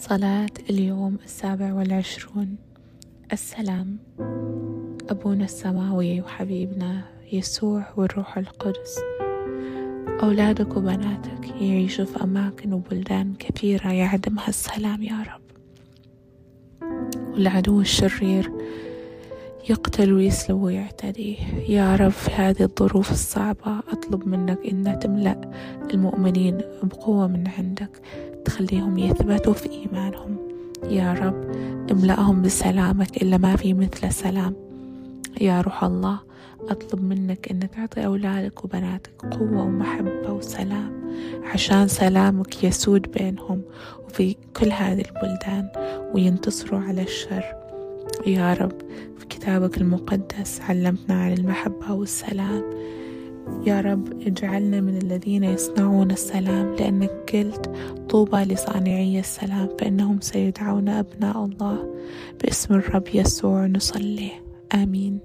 صلاة اليوم السابع والعشرون. السلام. أبونا السماوي وحبيبنا يسوع والروح القدس. أولادك وبناتك يعيشوا في أماكن وبلدان كثيرة يعدمها السلام يا رب. والعدو الشرير يقتل ويسلب ويعتدي. يا رب في هذه الظروف الصعبة أطلب منك إن تملأ المؤمنين بقوة من عندك. تخليهم يثبتوا في إيمانهم. يا رب املأهم بسلامك إلا ما في مثل سلام. يا روح الله أطلب منك أن تعطي أولادك وبناتك قوة ومحبة وسلام عشان سلامك يسود بينهم وفي كل هذه البلدان وينتصروا على الشر. يا رب في كتابك المقدس علمتنا عن المحبة والسلام. يا رب اجعلنا من الذين يصنعون السلام لأنك قلت طوبى لصانعي السلام فإنهم سيدعون أبناء الله باسم الرب يسوع نصلي. آمين.